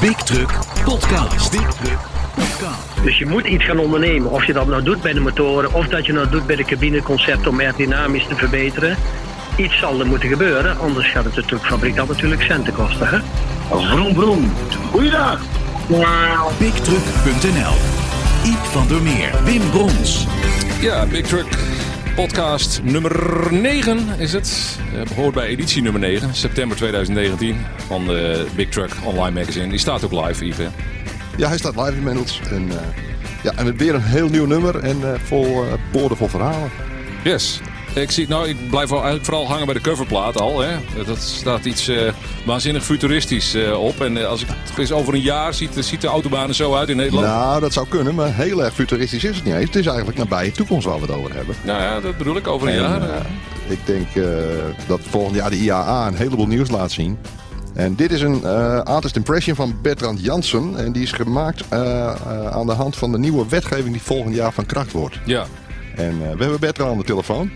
Big Truck Podcast. Big Truck Podcast. Dus je moet iets gaan ondernemen. Of je dat nou doet bij de motoren of dat je nou doet bij de cabineconcept om aerodynamisch te verbeteren. Iets zal er moeten gebeuren, anders gaat het natuurlijk fabrikant natuurlijk centen kosten. Hè? Vroom, vroom. Goeiedag. BigTruck.nl Iep van der Meer, Wim Brons. Ja, Big Truck podcast nummer 9 is het. Uh, behoort bij editie nummer 9, september 2019 van de Big Truck Online Magazine. Die staat ook live, Yves. Ja, hij staat live inmiddels. En, uh, ja, en weer een heel nieuw nummer en uh, vol boordevol verhalen. Yes. Ik, zie, nou, ik blijf eigenlijk vooral hangen bij de coverplaat al. Hè. Dat staat iets uh, waanzinnig futuristisch uh, op. En uh, als ik het eens over een jaar ziet, ziet de autobaan er zo uit in Nederland. Nou, dat zou kunnen, maar heel erg futuristisch is het niet eens. Het is eigenlijk nabije toekomst waar we het over hebben. Nou ja, dat bedoel ik over een en, jaar. ik denk dat volgend jaar de IAA een heleboel nieuws laat zien. En dit is een uh, artist impression van Bertrand Jansen. En die is gemaakt uh, uh, aan de hand van de nieuwe wetgeving die volgend jaar van kracht wordt. Ja. En we hebben Bertrand aan de telefoon.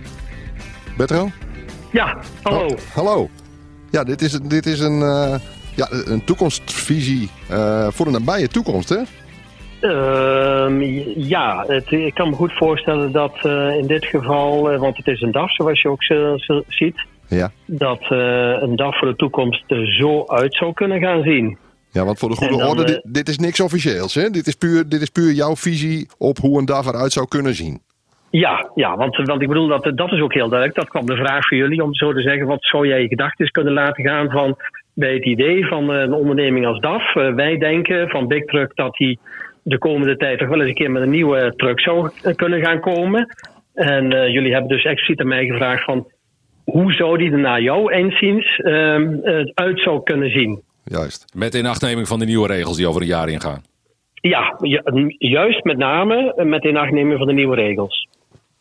Bertrand? Ja, hallo. Oh, hallo. Ja, dit is, dit is een, uh, ja, een toekomstvisie uh, voor de nabije toekomst, hè? Uh, ja, het, ik kan me goed voorstellen dat uh, in dit geval, want het is een DAF zoals je ook ziet, ja. dat een DAF voor de toekomst er zo uit zou kunnen gaan zien. Ja, want voor de goede dan, orde, dit, dit, is niks officieels, hè? Dit is, puur, dit is puur jouw visie op hoe een DAF eruit zou kunnen zien. Ja, ja want, want ik bedoel, dat, dat is ook heel duidelijk. Dat kwam de vraag voor jullie om zo te zeggen: wat zou jij je gedachten kunnen laten gaan van bij het idee van een onderneming als DAF? Uh, wij denken van Big Truck dat hij de komende tijd toch wel eens een keer met een nieuwe truck zou kunnen gaan komen. En uh, jullie hebben dus expliciet aan mij gevraagd van hoe zou die er naar jouw inziens uh, uit zou kunnen zien? Juist. Met inachtneming van de nieuwe regels die over een jaar ingaan. Ja, juist met name met inachtneming van de nieuwe regels.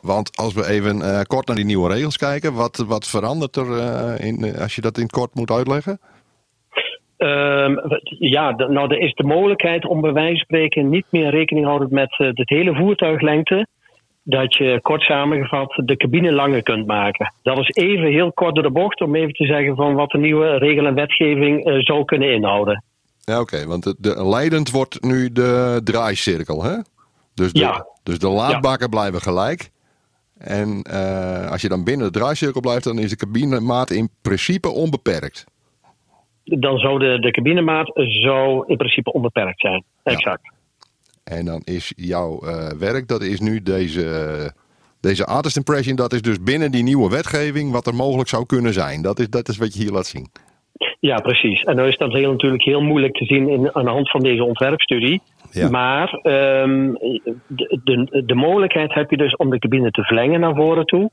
Want als we even uh, kort naar die nieuwe regels kijken, wat, wat verandert er uh, in, als je dat in het kort moet uitleggen? Um, ja, nou, er is de mogelijkheid om bij wijze van spreken niet meer rekening houden met uh, de hele voertuiglengte. Dat je kort samengevat de cabine langer kunt maken. Dat is even heel kort door de bocht om even te zeggen van wat de nieuwe regel en wetgeving zou kunnen inhouden. Ja, oké, okay, want de, de, leidend wordt nu de draaicirkel, hè? Dus de, ja. dus de laadbakken ja. blijven gelijk. En uh, als je dan binnen de draaicirkel blijft, dan is de cabinemaat in principe onbeperkt. Dan zou de, de cabinemaat zo in principe onbeperkt zijn. Exact. Ja. En dan is jouw uh, werk, dat is nu deze, deze artist impression, dat is dus binnen die nieuwe wetgeving wat er mogelijk zou kunnen zijn. Dat is, dat is wat je hier laat zien. Ja, precies. En dan is dat heel, natuurlijk heel moeilijk te zien in, aan de hand van deze ontwerpstudie. Ja. Maar um, de, de, de, mogelijkheid heb je dus om de cabine te verlengen naar voren toe.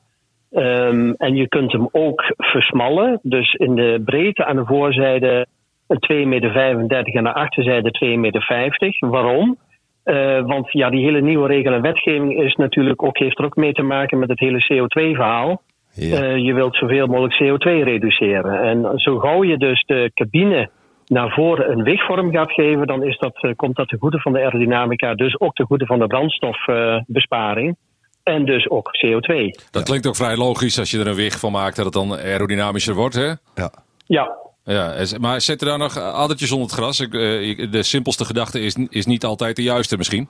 Um, en je kunt hem ook versmallen. Dus in de breedte aan de voorzijde 2,35 meter en aan de achterzijde 2,50 meter. Waarom? Uh, want ja, die hele nieuwe regel en wetgeving is natuurlijk ook, heeft er ook mee te maken met het hele CO2-verhaal. Ja. Uh, je wilt zoveel mogelijk CO2 reduceren. En zo gauw je dus de cabine naar voren een wegvorm gaat geven, dan is dat, uh, komt dat ten goede van de aerodynamica, dus ook ten goede van de brandstofbesparing. Uh, en dus ook CO2. Dat ja. klinkt ook vrij logisch als je er een weg van maakt dat het dan aerodynamischer wordt, hè? Ja. Ja. Ja, maar zet er daar nog addertjes onder het gras? Ik, uh, de simpelste gedachte is, is niet altijd de juiste misschien.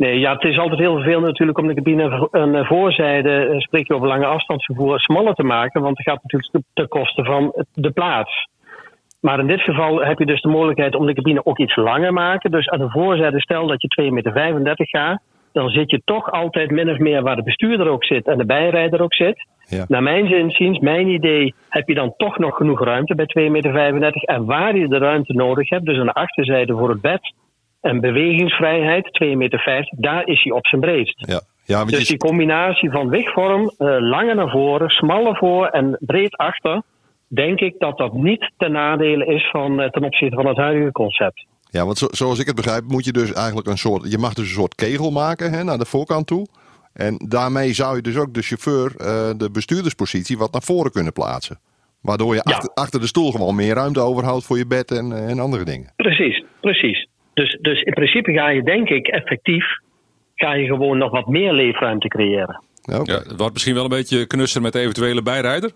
Nee, ja, het is altijd heel vervelend natuurlijk om de cabine een voorzijde, spreek je over lange afstandsvervoer, smaller te maken. Want dat gaat natuurlijk ten koste van de plaats. Maar in dit geval heb je dus de mogelijkheid om de cabine ook iets langer te maken. Dus aan de voorzijde, stel dat je 2,35 meter gaat, dan zit je toch altijd min of meer waar de bestuurder ook zit en de bijrijder ook zit. Ja. Naar mijn zinziens, mijn idee, heb je dan toch nog genoeg ruimte bij 2,35 meter. En waar je de ruimte nodig hebt, dus aan de achterzijde voor het bed en bewegingsvrijheid, 2,50 meter, daar is hij op zijn breedst. Ja. Ja, dus die combinatie van wegvorm, uh, langer naar voren, smaller voor en breed achter, denk ik dat dat niet ten nadele is van, uh, ten opzichte van het huidige concept. Ja, want zo, zoals ik het begrijp, moet je dus eigenlijk een soort. Je mag dus een soort kegel maken hè, naar de voorkant toe. En daarmee zou je dus ook de chauffeur uh, de bestuurderspositie wat naar voren kunnen plaatsen. Waardoor je Ja. achter, achter de stoel gewoon meer ruimte overhoudt voor je bed en, eh, en andere dingen. Precies, precies. Dus, dus in principe ga je, denk ik, effectief, ga je gewoon nog wat meer leefruimte creëren. Ja, het wordt misschien wel een beetje knusser met de eventuele bijrijder.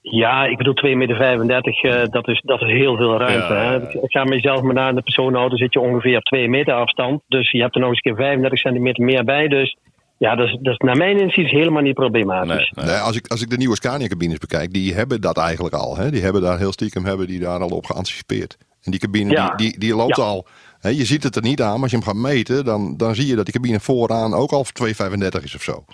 Ja, ik bedoel 2,35 meter, uh, dat, is, dat is heel veel ruimte. Ja, hè? Ik ga met jezelf maar naar de personenauto, zit je ongeveer op 2 meter afstand. Dus je hebt er nog eens een keer 35 centimeter meer bij. Dus ja, dat is, dat is naar mijn inziens helemaal niet problematisch. Nee, nee. Nee, als, ik, als ik de nieuwe Scania-cabines bekijk, die hebben dat eigenlijk al. Hè? Die hebben daar heel stiekem hebben die daar al op geanticipeerd. En die cabine Ja. die, die, die loopt Ja. al. Hè, je ziet het er niet aan, maar als je hem gaat meten, dan, dan zie je dat die cabine vooraan ook al 2,35 is of zo.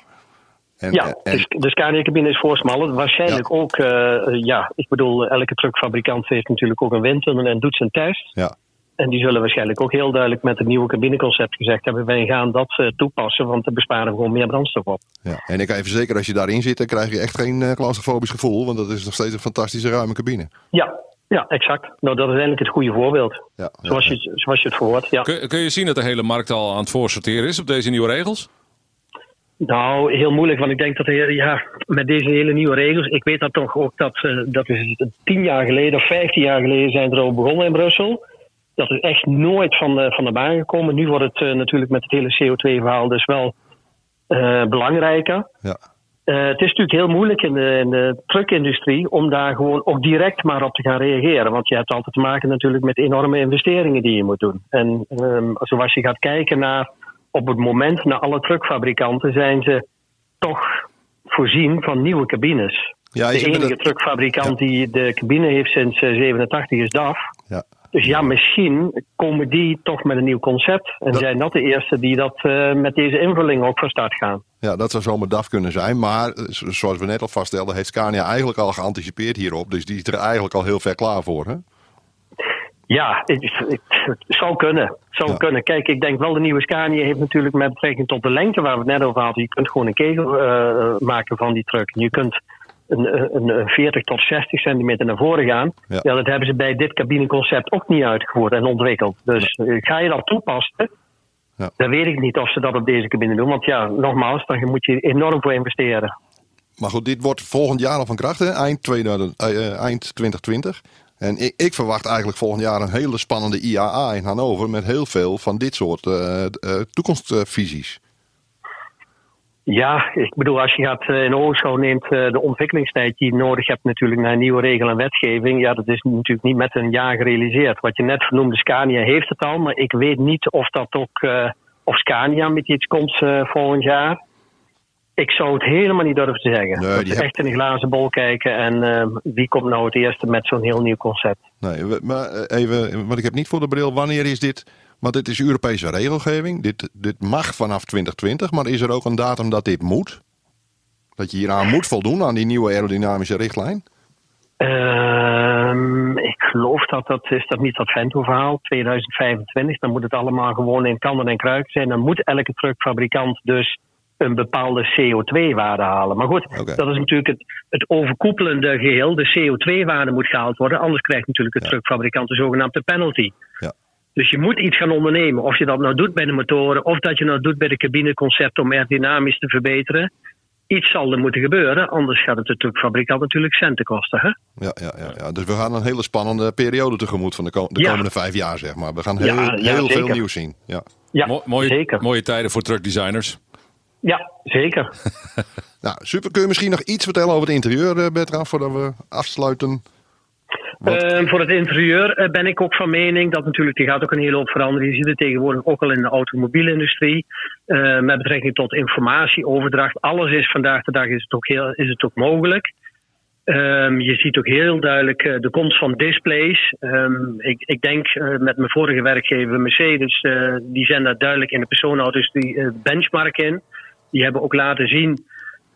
En, Ja, en, dus de Scania-cabine is voorsmallen. Waarschijnlijk ook, eh, ja, ik bedoel, elke truckfabrikant heeft natuurlijk ook een windtunnel en doet zijn test. ja, En die zullen waarschijnlijk ook heel duidelijk met het nieuwe cabineconcept gezegd hebben: wij gaan dat eh, toepassen, want daar besparen we gewoon meer brandstof op. ja. En ik kan even zeker, als je daarin zit, dan krijg je echt geen uh, claustrofobisch gevoel. Want dat is nog steeds een fantastische ruime cabine. Ja, ja, exact. Nou, dat is eigenlijk het goede voorbeeld. Ja, Zoals ja, je, het- zoals je het verhoort. Ja. Kun, kun je zien dat de hele markt al aan het voorsorteren is op deze nieuwe regels? Nou, heel moeilijk, want ik denk dat er, ja, met deze hele nieuwe regels, ik weet dat toch ook dat, eh, dat is tien jaar geleden of vijftien jaar geleden zijn er over begonnen in Brussel. Dat is echt nooit van de, van de baan gekomen. Nu wordt het eh, natuurlijk met het hele CO2-verhaal dus wel eh, belangrijker. ja. Eh, het is natuurlijk heel moeilijk in de, in de truckindustrie om daar gewoon ook direct maar op te gaan reageren. Want je hebt altijd te maken natuurlijk met enorme investeringen die je moet doen. En ehm, zoals je gaat kijken naar op het moment naar alle truckfabrikanten zijn ze toch voorzien van nieuwe cabines. Ja, de enige truckfabrikant die de cabine heeft sinds eh, 87 is DAF. Ja. Dus ja, misschien komen die toch met een nieuw concept. En Dat- zijn dat de eerste die dat eh, met deze invulling ook van start gaan. Ja, dat zou zomaar DAF kunnen zijn. Maar eh, zo- zoals we net al vaststelden, heeft Scania eigenlijk al geanticipeerd hierop. Dus die is er eigenlijk al heel ver klaar voor. Hè? Ja, het, het- het zou kunnen. Zou Ja. kunnen. Kijk, ik denk wel de nieuwe Scania heeft natuurlijk met betrekking tot de lengte waar we het net over hadden. Je kunt gewoon een kegel eh, maken van die truck. Je kunt een, een, een 40 tot 60 centimeter naar voren gaan. Ja. Ja. dat hebben ze bij dit cabineconcept ook niet uitgevoerd en ontwikkeld. Dus eh, ga je dat toepassen? Ja. Dan weet ik niet of ze dat op deze cabine doen. Want ja, nogmaals, dan moet je enorm voor investeren. Maar goed, dit wordt volgend jaar al van kracht, hè? Eind, 2000, eh, eh, eind 2020. En ik, ik verwacht eigenlijk volgend jaar een hele spannende IAA in Hannover. Met heel veel van dit soort toekomstvisies. Ja, ik bedoel, als je gaat eh, in ogenschouw neemt eh, de ontwikkelingstijd die je nodig hebt natuurlijk naar nieuwe regel en wetgeving. Ja, dat is natuurlijk niet met een jaar gerealiseerd. Wat je net vernoemde, Scania heeft het al, maar ik weet niet of dat ook, eh, of Scania met iets komt volgend jaar. Ik zou het helemaal niet durven te zeggen. Nee, dat echt in een glazen bol kijken en wie komt nou het eerste met zo'n heel nieuw concept. Nee, maar even, want ik heb niet voor de bril, wanneer is dit? Want dit is Europese regelgeving. Dit, dit mag vanaf 2020, maar is er ook een datum dat dit moet? Dat je hieraan moet voldoen, aan die nieuwe aerodynamische richtlijn? Ehm, ik geloof dat dat is dat niet dat Vento-verhaal, 2025. Dan moet het allemaal gewoon in kannen en kruiken zijn. Dan moet elke truckfabrikant dus een bepaalde CO2-waarde halen. Maar goed, dat is natuurlijk het, het overkoepelende geheel. De CO2-waarde moet gehaald worden. Anders krijgt natuurlijk de Ja. truckfabrikant de zogenaamde penalty. Ja. Dus je moet iets gaan ondernemen. Of je dat nou doet bij de motoren, of dat je nou doet bij de cabineconcept om aerodynamisch te verbeteren. Iets zal er moeten gebeuren, anders gaat het de truckfabrikant natuurlijk centen kosten. Hè? Ja, ja, ja, ja. Dus we gaan een hele spannende periode tegemoet van de, de Ja. komende vijf jaar, zeg maar. We gaan heel, Ja, ja, heel veel nieuws zien. Ja. Ja, Mo- mooie, zeker. mooie tijden voor truckdesigners. Ja, zeker. Nou, super. Kun je misschien nog iets vertellen over het interieur, eh, Bertrand, voordat we afsluiten? Ehm, voor het interieur eh, ben ik ook van mening dat natuurlijk, die gaat ook een hele hoop veranderen. Je ziet het tegenwoordig ook al in de automobielindustrie. Eh, met betrekking tot informatieoverdracht. Alles is vandaag de dag is het ook, heel, is het ook mogelijk. Ehm, je ziet ook heel duidelijk eh, de komst van displays. Ik, ik denk eh, met mijn vorige werkgever Mercedes, eh, die zijn daar duidelijk in de personenauto's die benchmark in. Die hebben ook laten zien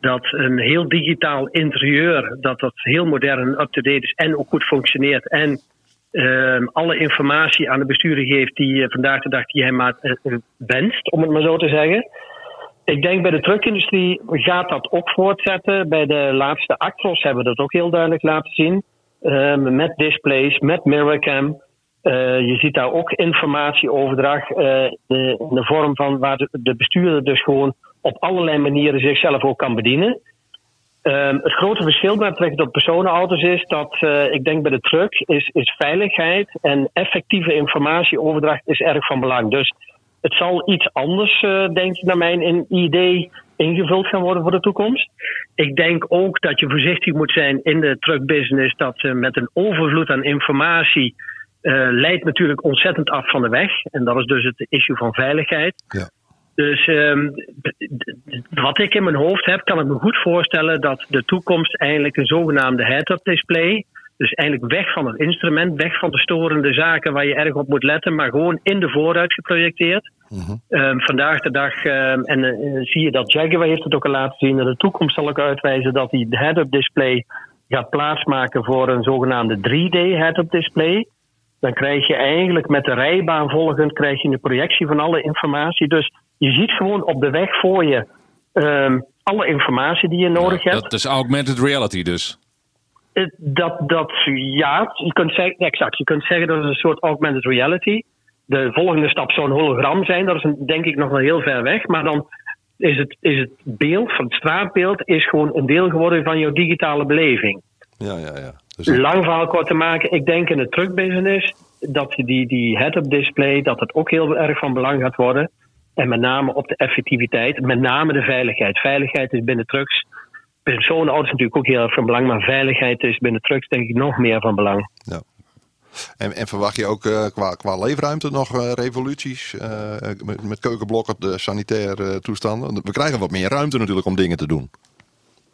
dat een heel digitaal interieur, dat dat heel modern en up-to-date is en ook goed functioneert. En ehm, alle informatie aan de bestuurder geeft die eh, vandaag de dag die hij maar eh, eh, wenst, om het maar zo te zeggen. Ik denk bij de truckindustrie gaat dat ook voortzetten. Bij de laatste Actros hebben we dat ook heel duidelijk laten zien. Ehm, met displays, met mirrorcam. Je ziet daar ook informatieoverdracht eh, de- in de vorm van waar de bestuurder dus gewoon op allerlei manieren zichzelf ook kan bedienen. Ehm, het grote verschil met betrekking tot personenauto's is dat eh, ik denk bij de truck is, is veiligheid en effectieve informatieoverdracht is erg van belang. Dus Het zal iets anders, eh, denk ik, naar mijn in- idee ingevuld gaan worden voor de toekomst. Ik denk ook dat je voorzichtig moet zijn in de truckbusiness. Dat eh, met een overvloed aan informatie eh, leidt natuurlijk ontzettend af van de weg. En dat is dus het issue van veiligheid. Ja. Dus ehm, wat ik in mijn hoofd heb, kan ik me goed voorstellen dat de toekomst eigenlijk een zogenaamde head-up display. Dus eigenlijk weg van het instrument, weg van de storende zaken waar je erg op moet letten, maar gewoon in de vooruit geprojecteerd. Ehm, vandaag de dag, ehm, en eh, zie je dat Jaguar heeft het ook al laten zien, in de toekomst zal ik uitwijzen dat de head-up display gaat plaatsmaken voor een zogenaamde 3D head-up display. Dan krijg je eigenlijk met de rijbaan volgend krijg je een projectie van alle informatie. Dus je ziet gewoon op de weg voor je ehm, alle informatie die je nodig hebt. Dat is augmented reality dus. Dat, dat, ja, je kunt zeggen, exact. Je kunt zeggen dat is een soort augmented reality. De volgende stap zou een hologram zijn. Dat is een, denk ik nog wel heel ver weg. Maar dan is het, is het beeld, van het straatbeeld, is gewoon een deel geworden van jouw digitale beleving. Ja, ja, ja. Dus Lang verhaal kort te maken. Ik denk in de truckbusiness dat die, die head-up display, dat het ook heel erg van belang gaat worden. En met name op de effectiviteit, met name de veiligheid. Veiligheid is binnen trucks. Personenauto's natuurlijk ook heel erg van belang, maar veiligheid is binnen trucks denk ik nog meer van belang. En, en verwacht je ook eh, qua, qua leefruimte nog eh, revoluties? eh, met, met keukenblokken, de sanitaire toestanden? We krijgen wat meer ruimte natuurlijk om dingen te doen.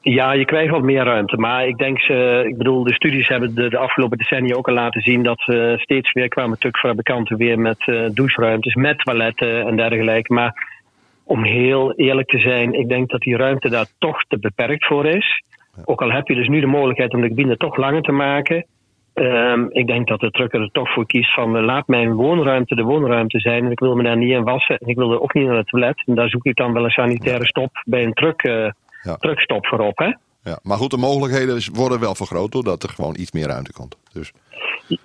Ja, je krijgt wat meer ruimte. Maar ik denk, ze, ik bedoel, de studies hebben de, de afgelopen decennia ook al laten zien dat uh, steeds weer kwamen truckfabrikanten weer met uh, doucheruimtes, met toiletten en dergelijke. Maar om heel eerlijk te zijn, ik denk dat die ruimte daar toch te beperkt voor is. Ook al heb je dus nu de mogelijkheid om de cabine toch langer te maken. Um, ik denk dat de trucker er toch voor kiest van uh, laat mijn woonruimte de woonruimte zijn. En ik wil me daar niet in wassen. En ik wil er ook niet naar het toilet. En daar zoek ik dan wel een sanitaire stop bij een truck. Uh, ja. Truckstop voorop, hè? Ja, maar goed, de mogelijkheden worden wel vergroot doordat er gewoon iets meer ruimte komt. Dus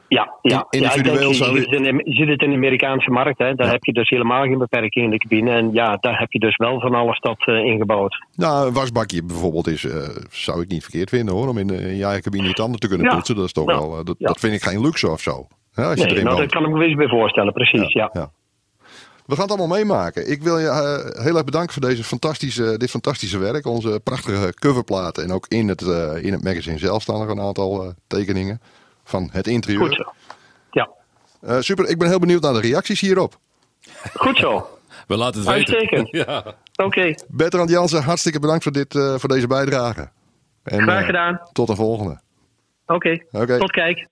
ja, ja. individueel ja, zou je, ziet het in de Amerikaanse markt, hè? daar ja. heb je dus helemaal geen beperking in de cabine. En ja, daar heb je dus wel van alles dat uh, ingebouwd. Nou, een wasbakje bijvoorbeeld is, uh, zou ik niet verkeerd vinden hoor, om in, uh, in je eigen cabine je tanden te kunnen poetsen. Dat is toch wel, dat, dat, vind ik geen luxe of zo. Ja, als je nee, nou, dat kan ik me eens bij voorstellen, precies, ja. We gaan het allemaal meemaken. Ik wil je uh, heel erg bedanken voor deze fantastische, dit fantastische werk. Onze prachtige coverplaat. En ook in het, uh, in het magazine zelf staan er een aantal uh, tekeningen van het interieur. Goed zo. Ja. super, ik ben heel benieuwd naar de reacties hierop. Goed zo. We laten het Uitstekend. weten. ja. Oké. Okay. Bertrand Jansen, hartstikke bedankt voor, dit, voor deze bijdrage. En, Graag gedaan. tot de volgende. Oké, okay. okay. tot kijk.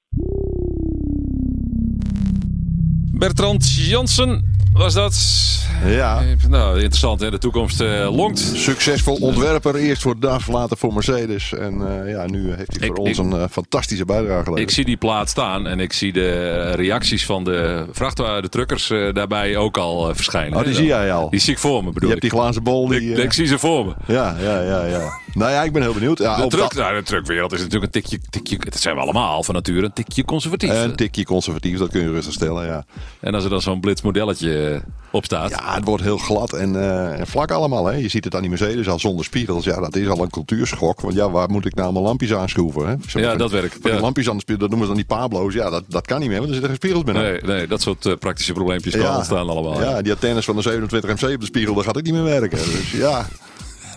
Bertrand Jansen was dat. Ja. Nou, interessant hè, de toekomst uh, longt. Succesvol ontwerper, eerst voor DAF, later voor Mercedes. En uh, ja, nu heeft hij voor ik, ons een uh, fantastische bijdrage geleverd. Ik zie die plaat staan en ik zie de reacties van de vrachtwagen, de truckers daarbij ook al verschijnen. Oh, die zie jij al? Die zie ik voor me bedoel Je hebt die glazen bol. Die, ik, ik, zie ze voor me. Ja, ja, ja, ja. Nou ja, ik ben heel benieuwd. Ja, de, truck, nou, de truckwereld is natuurlijk een tikje, tikje, dat zijn we allemaal van nature, een tikje conservatief. Een tikje conservatief, dat kun je rustig stellen, ja. En als er dan zo'n blitsmodelletje op staat. Ja, het wordt heel glad en, uh, en vlak allemaal. Hè. Je ziet het aan die Mercedes al zonder spiegels. Ja, dat is al een cultuurschok. Want ja, waar moet ik nou mijn lampjes aanschroeven? Hè? Zo, ja, van, dat werkt. Ja. Lampjes aan de spiegel, dat noemen ze dan die Pablo's. Ja, dat, dat kan niet meer, want er zitten geen spiegels binnen. Nee, nee dat soort uh, praktische probleempjes kan ja. ontstaan allemaal. Ja, die antennes van de 27 MC op de spiegel, dat gaat ook niet meer werken. Dus ja...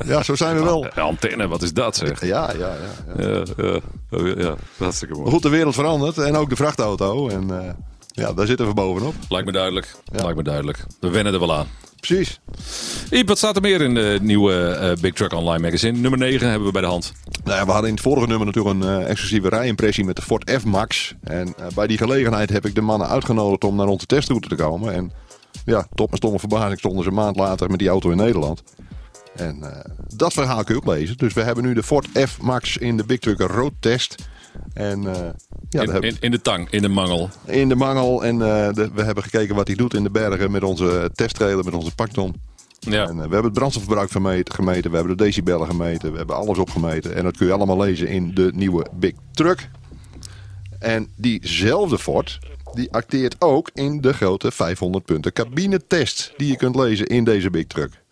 Ja, zo zijn we wel. Ja, antenne, wat is dat zeg? Ja, ja, ja. Ja, ja, ja, ja hartstikke mooi. Maar goed, de wereld verandert en ook de vrachtauto. En uh, ja, daar zitten we bovenop. Lijkt me duidelijk. Lijkt me duidelijk. We wennen er wel aan. Precies. Iep, wat staat er meer in de nieuwe uh, Big Truck Online magazine? Nummer 9 hebben we bij de hand. Nou ja, we hadden in het vorige nummer natuurlijk een uh, exclusieve rijimpressie met de Ford F-Max. En uh, bij die gelegenheid heb ik de mannen uitgenodigd om naar onze testroute te komen. En ja, tot mijn stomme verbazing stonden ze een maand later met die auto in Nederland. En uh, dat verhaal kun je ook lezen. Dus we hebben nu de Ford F-Max in de Big Trucker Road Test. En, uh, ja, in, in, in, de tang, in de mangel. In de mangel. En uh, de, we hebben gekeken wat hij doet in de bergen met onze testtrailer, met onze pakton. Ja. En, we hebben het brandstofverbruik gemeten, gemeten, we hebben de decibellen gemeten, we hebben alles opgemeten. En dat kun je allemaal lezen in de nieuwe Big Truck. En diezelfde Ford, die acteert ook in de grote 500 punten cabinetest die je kunt lezen in deze Big Truck.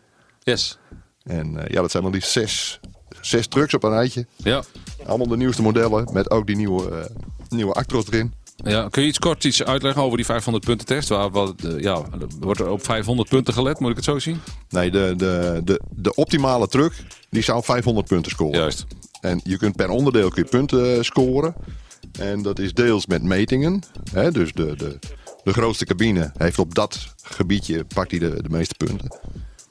Yes. En uh, ja, dat zijn maar liefst zes, zes trucks op een rijtje. Ja. Allemaal de nieuwste modellen met ook die nieuwe, uh, nieuwe Actros erin. Ja, kun je iets kort iets uitleggen over die 500 punten test? Waar, wat, eh, ja, wordt er op 500 punten gelet, moet ik het zo zien? Nee, de, de, de, de optimale truck die zou 500 punten scoren. Juist. En je kunt per onderdeel kun je punten eh, scoren. En dat is deels met metingen. Hè, dus de, de, de grootste cabine heeft op dat gebiedje pakt hij de, de meeste punten.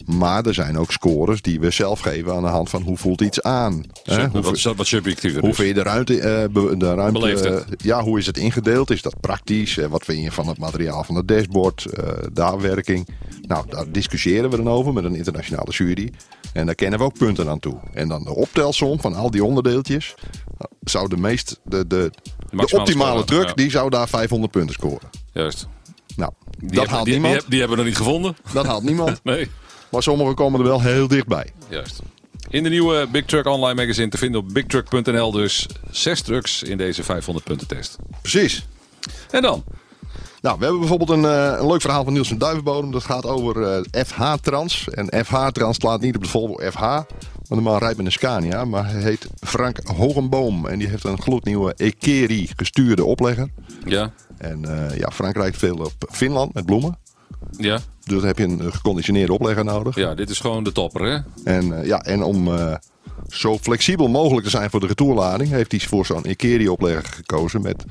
Maar er zijn ook scores die we zelf geven aan de hand van hoe voelt iets aan. Hè? Hoe, wat, wat, subjectiever hoe vind je de ruimte? be- de ruimte eh, ja, hoe is het ingedeeld? Is dat praktisch? Eh, wat vind je van het materiaal van het dashboard? De afwerking? Nou, daar discussiëren we dan over met een internationale jury. En daar kennen we ook punten aan toe. En dan de optelsom van al die onderdeeltjes. Zou de meest. De, de, optimale truck ja. die zou daar 500 punten scoren. Juist. Nou, Die dat hebben- haalt die, niemand. Die hebben we nog niet gevonden. Dat haalt niemand. Nee. Maar sommigen komen er wel heel dichtbij. Juist. In de nieuwe Big Truck Online magazine te vinden op bigtruck.nl dus zes trucks in deze 500 punten test. Precies. En dan? Nou, we hebben bijvoorbeeld een, eh, een leuk verhaal van Niels van Duivenbodem. Dat gaat over eh, FH-trans. En FH-trans slaat niet op de Volvo FH. Want man rijdt met een Scania. Maar hij heet Frank Hogenboom. En die heeft een gloednieuwe Ekeri gestuurde oplegger. Ja. En eh, ja, Frank rijdt veel op Finland met bloemen. Ja. Dus dan heb je een eh, geconditioneerde oplegger nodig. Ja, dit is gewoon de topper, hè? En, eh, ja, en om eh, zo flexibel mogelijk te zijn voor de retourlading... heeft hij voor zo'n Ekeri-oplegger gekozen met...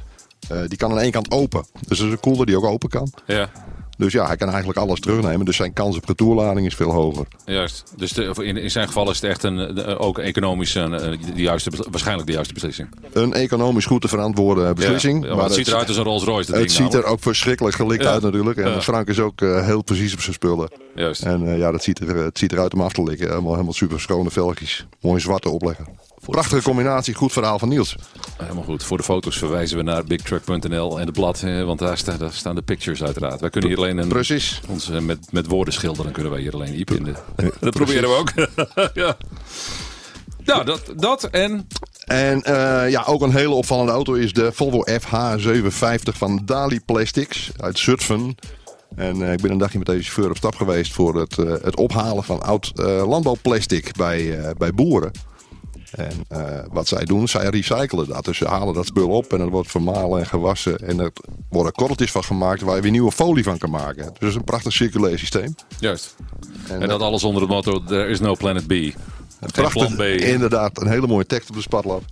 die kan aan één kant open. Dus dat is een koeler die ook open kan. Ja. Dus ja, hij kan eigenlijk alles terugnemen. Dus zijn kans op retourlading is veel hoger. Juist. Dus de, in, in zijn geval is het echt een, de- ook economisch een, eh, de juiste, waarschijnlijk de juiste beslissing. Een economisch goed te verantwoorden beslissing. Ja, maar het ziet eruit als een Rolls Royce. het ding ziet er ook verschrikkelijk gelikt Ja. uit natuurlijk. En Ja. Frank is ook eh, heel precies op zijn spullen. Juist. En eh, ja, dat ziet er, het ziet eruit om af te likken. Helemaal, helemaal super schone velgjes. Mooi zwarte oplegger. Prachtige combinatie. Goed verhaal van Niels. Helemaal goed. Voor de foto's verwijzen we naar bigtruck.nl en het blad. Want daar, sta- daar staan de pictures uiteraard. Wij kunnen hier alleen een, Precies. ons eh, met, met woorden schilderen. kunnen wij hier alleen Iep in. De, dat proberen we ook. ja. Nou, dat, dat en... En eh, ja, ook een hele opvallende auto is de Volvo FH750 van Dali Plastics uit Zutphen. En eh, ik ben een dagje met deze chauffeur op stap geweest voor het, eh, het ophalen van oud eh, landbouwplastic bij, eh, bij boeren. En eh, wat zij doen, zij recyclen dat. Dus ze halen dat spul op en dat wordt vermalen en gewassen. En er worden korreltjes van gemaakt waar je weer nieuwe folie van kan maken. Dus het is een prachtig circulair systeem. Juist. En, En dat alles onder het motto, there is no planet B. Prachtig, inderdaad. Een hele mooie tekst op de spatlab.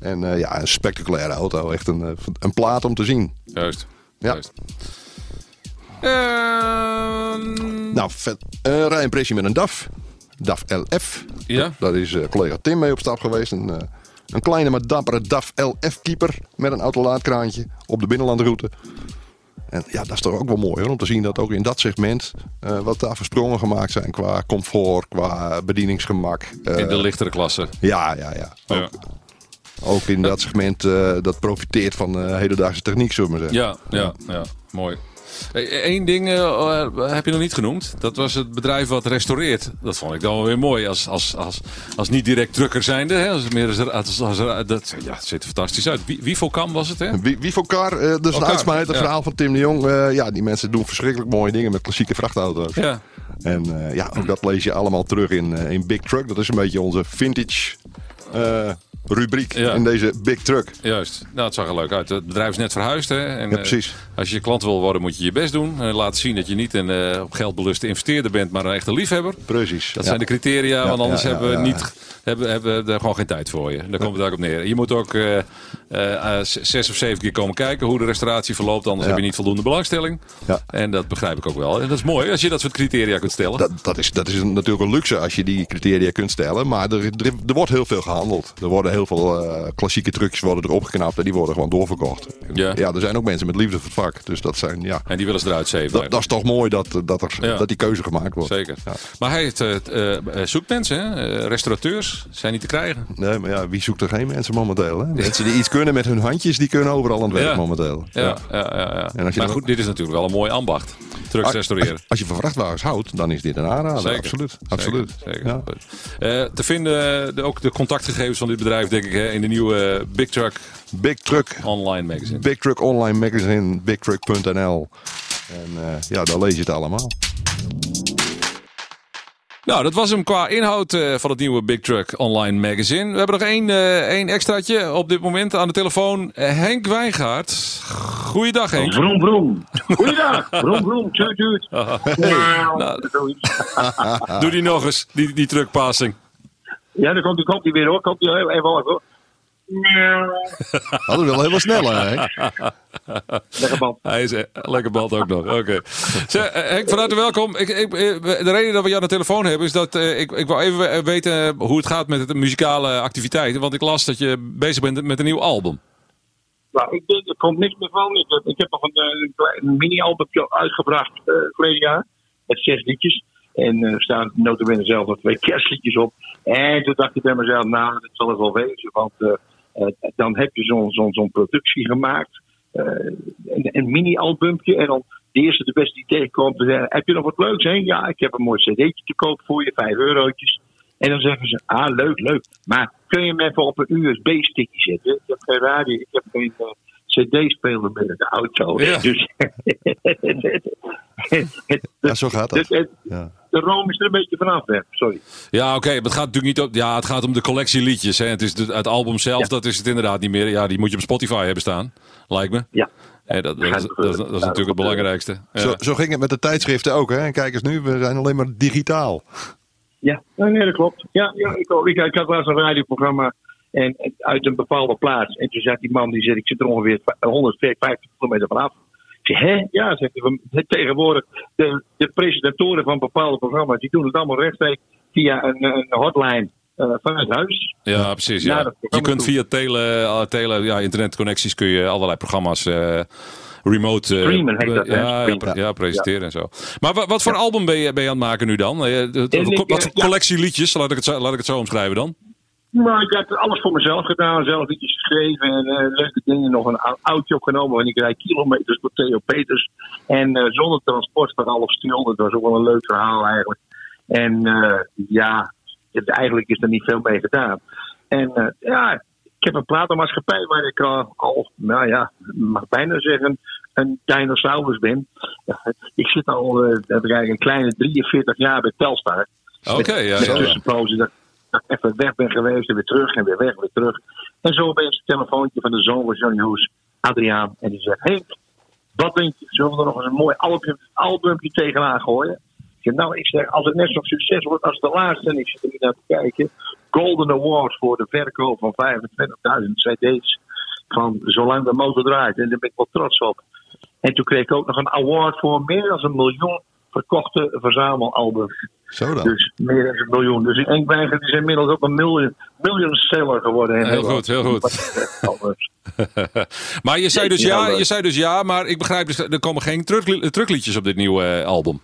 En eh, ja, een spectaculaire auto. Echt een, eh, een plaat om te zien. Juist. Ja. Juist. Ehm, Nou, vet. Uh, rijimpressie met een DAF. DAF LF. Ja. Daar is eh, collega Tim mee op stap geweest. Een, eh, een kleine maar dappere DAF LF-keeper. Met een autolaadkraantje op de binnenlandroute. En ja, dat is toch ook wel mooi hoor, om te zien dat ook in dat segment eh, wat daar voor sprongen gemaakt zijn qua comfort, qua bedieningsgemak. Eh, in de lichtere klasse. Ja, ja, ja. Ook, Ja. ook in dat segment eh, dat profiteert van eh, hedendaagse techniek, zullen we maar zeggen. Ja, ja, ja. Mooi. Eén ding eh, heb je nog niet genoemd. Dat was het bedrijf wat restaureert. Dat vond ik dan wel weer mooi. Als, als, als, als niet direct drukker zijnde. Hè, als, meer als, als, als- dat, ja, het ziet er fantastisch uit. Wie- Wivocam was het, hè? Wie, Wivoccar, eh dat is een Elkaar, uitsmijter ja. verhaal van Tim de Jong. Eh, ja, die mensen doen verschrikkelijk mooie dingen met klassieke vrachtauto's. Ja. En eh, ja, ook dat lees je allemaal terug in, eh, in Big Truck. Dat is een beetje onze vintage eh, rubriek Ja. in deze Big Truck. Juist. Nou, het zag er leuk uit. Het bedrijf is net verhuisd. Hè? En, Ja, eh, precies. als je klant wil worden, moet je je best doen. En laten zien dat je niet een eh, op geld beluste investeerder bent, maar een echte liefhebber. Precies. Dat Ja. zijn de criteria, want anders hebben we niet hebben, hebben we er gewoon geen tijd voor je. Daar komt het eigenlijk op neer. Je moet ook eh, eh, zes of zeven keer komen kijken hoe de restauratie verloopt, anders Ja. heb je niet voldoende belangstelling. Ja. En dat begrijp ik ook wel. En dat is mooi als je dat soort criteria kunt stellen. Dat, dat, is, dat is een- natuurlijk een luxe als je die criteria kunt stellen. Maar er, er, er wordt heel veel gehandeld. Er worden heel veel eh, klassieke trucjes worden erop geknapt en die worden gewoon doorverkocht. Ja. ja, er zijn ook mensen met liefde voor het vak. Dus dat zijn, ja. En die willen ze eruit zeven. Dat, dat is toch mooi dat, dat, er, Ja. dat die keuze gemaakt wordt. Zeker. Ja. Maar hij heeft, eh, zoekt mensen, hè? Restaurateurs, zijn niet te krijgen. Nee, maar ja, wie zoekt er geen mensen momenteel? Hè? Mensen die iets kunnen met hun handjes, die kunnen overal aan het werk momenteel. Ja, ja, ja. ja, En als je Maar goed, dit is natuurlijk wel een mooi ambacht. Trucks Als, restaureren. als je van vrachtwagens houdt, dan is dit een aanrader. Zeker. Absoluut. Absoluut. Zeker. Ja. Eh, te vinden de, ook de contactgegevens van dit bedrijf, denk ik, hè, in de nieuwe eh, Big Truck Big Truck. Online magazine. Big Truck Online Magazine, bigtruck.nl. En eh, ja, daar lees je het allemaal. Nou, dat was hem qua inhoud eh, van het nieuwe Big Truck Online Magazine. We hebben nog één, eh, één extraatje op dit moment aan de telefoon. Eh, Henk Wijngaard. Goeiedag Henk. Vroom, vroom. Goeiedag. Vroom, vroom. Tuut, tuut. Nou. Doe die nog eens, die, die truckpassing. Ja, dan komt, komt hij weer hoor. Komt hij even hoor. hoor. Dat wel helemaal snel, hè? Lekker band. Hij is eh, lekker bald ook nog. Oké. Eh, Henk, van harte welkom. Ik, ik, eh, de reden dat we jou aan de telefoon hebben is dat ik, ik wil even weten hoe het gaat met de muzikale activiteiten. Want ik las dat je bezig bent met een nieuw album. Nou, ik denk, er komt niks meer van. Ik, ik heb nog een, een klein mini-albumpje uitgebracht uh, vorig jaar. Met zes liedjes. En er staan notabene zelf nog twee kerstliedjes op. En toen dacht ik bij mezelf, nou, dat zal het wel wezen. Want dan heb je zo'n zo'n zo'n productie gemaakt. Eh, een, een mini-albumpje. En dan de eerste de beste die tegenkomt. te zeggen, heb je nog wat leuks? Hè? Ja, ik heb een mooi cd'tje te koop voor je, vijf eurotjes. En dan zeggen ze, ah, leuk, leuk. Maar kun je hem even op een USB-stickje zetten? Ik heb geen radio, ik heb geen eh, cd-speler meer in de auto. Ja. Dus Ja, zo gaat dat. de, de, Ja. de room is er een beetje vanaf, hè. sorry. Ja, oké. maar het gaat natuurlijk niet op. Ja, het gaat om de collectie liedjes. Hè. Het, is de, het album zelf, Ja. dat is het inderdaad niet meer. Ja, die moet je op Spotify hebben staan. Lijkt me. Ja. Dat, dat, is, dat, is, dat is natuurlijk het belangrijkste. Ja. Zo, zo ging het met de tijdschriften ook, hè? En kijk eens nu, we zijn alleen maar digitaal. Ja, nee, nee, dat klopt. Ja, ja ik, ik, ik had laatst een radioprogramma en, en uit een bepaalde plaats. En toen zei die man, die zei, ik zit er ongeveer 150 kilometer vanaf. Hè? Ja, zegt hij, tegenwoordig, de, de presentatoren van bepaalde programma's, die doen het allemaal rechtstreeks via een, een hotline eh, vanuit huis. Ja, precies. Ja, Je kunt toe. via tele, eh, tele, ja, internetconnecties kun je allerlei programma's eh, remote Streamen heet dat, ja, ja, Streamen. pre- ja, presenteren en zo. Maar wa- wat voor album ben je, ben je aan het maken nu dan? Wat collectie liedjes? Laat ik, het zo, laat ik het zo omschrijven dan. Maar ik heb alles voor mezelf gedaan, zelf iets geschreven en eh, leuke dingen. Nog een oudje opgenomen, want ik rijd kilometers door Theo Peters. En eh, zonder transport van half stil, dat was ook wel een leuk verhaal eigenlijk. En eh, ja, het, eigenlijk is er niet veel mee gedaan. En ja, ik heb een platenmaatschappij waar ik al, nou ja, mag bijna zeggen, een dinosaurus ben. ik zit al, heb ik eigenlijk een kleine 43 jaar bij Telstar. Oké, ja, Met ja. tussenpozen even weg ben geweest en weer terug en weer weg, weer terug. En zo opeens een telefoontje van de zoon van Johnny Hoes, Adriaan. En die zegt, Henk, wat denk je, zullen we er nog eens een mooi albumpje tegenaan gooien? Ik zeg, nou, ik zeg, als het net zo'n succes wordt als de laatste, en ik zit er niet naar te kijken, Golden Award voor de verkoop van 25.000 cd's van Zolang de motor draait. En daar ben ik wel trots op. En toen kreeg ik ook nog een award voor meer dan een miljoen verkochte verzamelalbums. Zo dan. Dus meer dan een miljoen. Dus in Enkwijger is inmiddels ook een miljoen, miljoen seller geworden. in Heel Nederland. goed, heel goed. Maar je zei dus ja, je zei dus ja, maar ik begrijp dus, er komen geen truck- truckliedjes op dit nieuwe eh, album.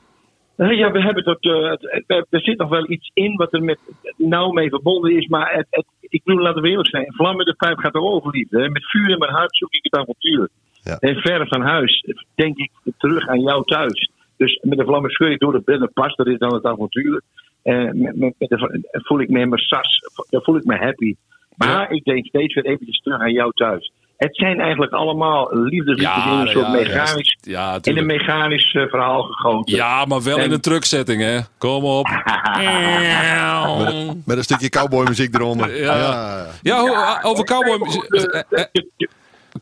Eh, Ja, we hebben dat, eh, er zit nog wel iets in wat er met nauw mee verbonden is. Maar het, het, ik bedoel, laten we eerlijk zijn. Vlam met de pijp gaat er over liefde. Met vuur in mijn hart zoek ik het avontuur. Ja. En ver van huis denk ik terug aan jou thuis. Dus met de vlammen scheur ik door de binnen pas. Dat is dan het avontuur. En met, met, met de, voel ik me in mijn sas. Dan voel ik me happy. Maar Ja. ik denk steeds weer eventjes terug aan jou thuis. Het zijn eigenlijk allemaal liefdesliedjes in een soort ja, mechanisch, ja, in een mechanisch eh, verhaal gegoten. Ja, maar wel in En- een trucksetting, hè? Kom op. Met een stukje cowboymuziek eronder. Ja. ja. Ja, hoe- over cowboy. Eh,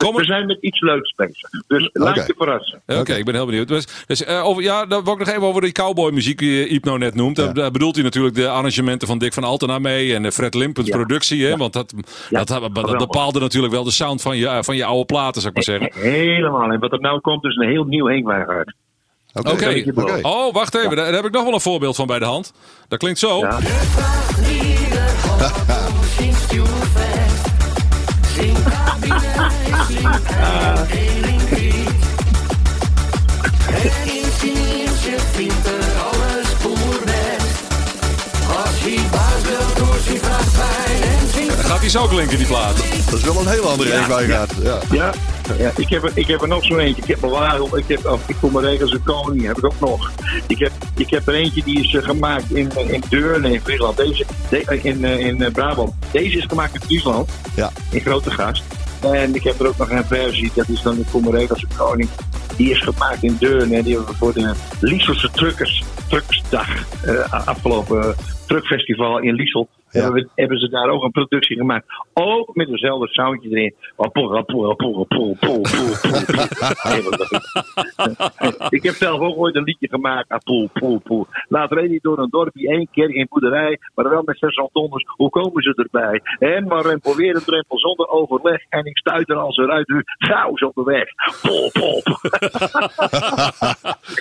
eh, eh, We zijn met iets leuks bezig. Dus laat je verrassen. Oké, ik ben heel benieuwd. Dus, dus eh, over, ja, dan wil ik nog even over die cowboymuziek die eh, Iep nou net noemt. Daar, daar bedoelt hij natuurlijk de arrangementen van Dick van Altena mee en eh, Fred Limpens Ja. productie. Hè? Want dat, Ja, dat, dat, dat geweldig. bepaalde natuurlijk wel de sound van je, van je oude platen, zou ik maar zeggen. Helemaal. En wat er nou komt is een heel nieuw Heenwijgaard. Oké. Oké. Oké. Oh, wacht even. Daar, daar heb ik nog wel een voorbeeld van bij de hand. Dat klinkt zo. Ja. En in Sicilië vindt er alles boerwest. Als hij gaat hij zo klinken, die plaat. Dat is wel een heel andere ja, ja. Ja. Ja, ja ik, heb er, ik heb er nog zo'n eentje. Ik heb er waarom. Ik, heb, oh, ik voel me regels een koning. Heb ik ook nog. Ik heb, ik heb er eentje die is eh, gemaakt in, eh, in Deurne in Friesland. Deze de- eh, in, in Brabant. Deze is gemaakt in Friesland. Ja. In Grote Gast. En ik heb er ook nog een versie, dat is dan de Pomerelose Koning. Die is gemaakt in Deurne. En die hebben we voor de Lieselse Truckers, Trucksdag eh, afgelopen truckfestival in Liesel. Ja. Hebben, we- hebben ze daar ook een productie gemaakt. Ook met dezelfde soundje erin. Ik heb zelf ook ooit een liedje gemaakt. Ah, poel, poel. Laat hij door een dorpje, één keer geen boerderij, maar wel met zes tonders. Hoe komen ze erbij? En maar rempel weer een drempel zonder overleg. En ik stuit er als eruit nu chaos op de weg. Pol, pol.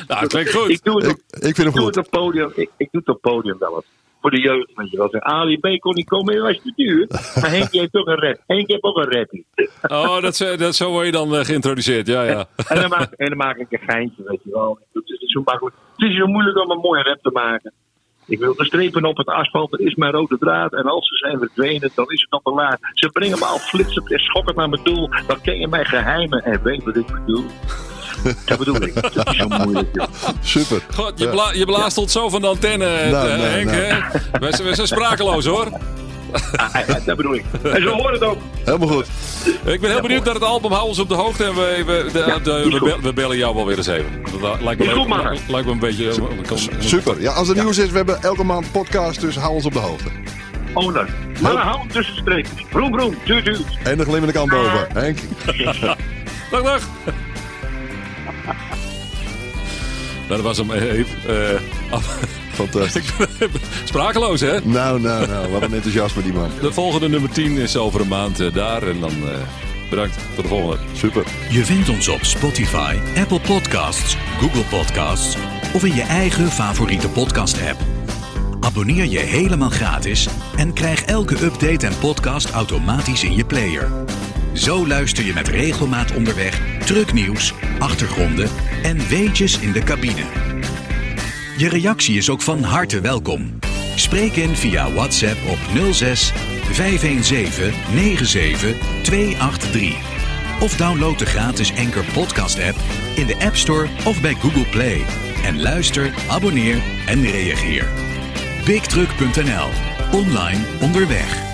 Nou, klinkt goed. Ik doe het op, Ik, ik vind hem ik doe het op podium. Ik, ik doe het op podium wel eens. Voor de jeugd, weet je wel. Ali B kon niet komen, hij was te duur. Maar Henk heeft toch een rap. Henk heeft ook een rappie. Oh, dat, zo- dat, zo word je dan eh, geïntroduceerd. Ja, ja. En dan, maak, en dan maak ik een geintje, weet je wel. Het is, zo makkelijk. het is zo moeilijk om een mooie rap te maken. Ik wil de strepen op het asfalt, er is mijn rode draad. En als ze zijn verdwenen, dan is het nog te laat. Ze brengen me al flitsend en schokkend naar mijn doel. Dan ken je mijn geheimen en weet wat ik bedoel. Dat bedoel ik. Dat is zo moeilijk, joh. Super. God, je, Ja. bla, je blaast ons zo van de antenne, Nou, eh, nou, Henk. nou. hè? Wij, zijn- wij zijn sprakeloos, hoor. Ah, ah, dat bedoel ik. En zo hoort het ook. Helemaal goed. Ik ben heel benieuwd naar het album. Hou ons op de hoogte. En we, we, de- Ja, de- we, be- we bellen jou wel weer eens even. Dat lijkt me, goed, lijkt me een beetje... eh, Super. Ja, als er nieuws is, we hebben elke maand podcast, dus hou ons op de hoogte. Oh, leuk. Maar hou hem tussen streepjes. Vroom, vroom. Tuut, tuut. En de glimmende kant boven. Henk. Dag, dag. Nou, dat was hem even. eh, af- Fantastisch. Sprakeloos, hè? Nou, nou, nou. Wat een enthousiasme die man. De volgende nummer 10 is over een maand eh, daar. En dan eh, bedankt. Tot de volgende. Super. Je vindt ons op Spotify, Apple Podcasts, Google Podcasts of in je eigen favoriete podcast-app. Abonneer je helemaal gratis en krijg elke update en podcast automatisch in je player. Zo luister je met regelmaat onderweg trucknieuws, achtergronden en weetjes in de cabine. Je reactie is ook van harte welkom. Spreek in via WhatsApp op 06 517 97 283. Of download de gratis Anchor Podcast app in de App Store of bij Google Play. En luister, abonneer en reageer. BigTruck.nl. Online onderweg.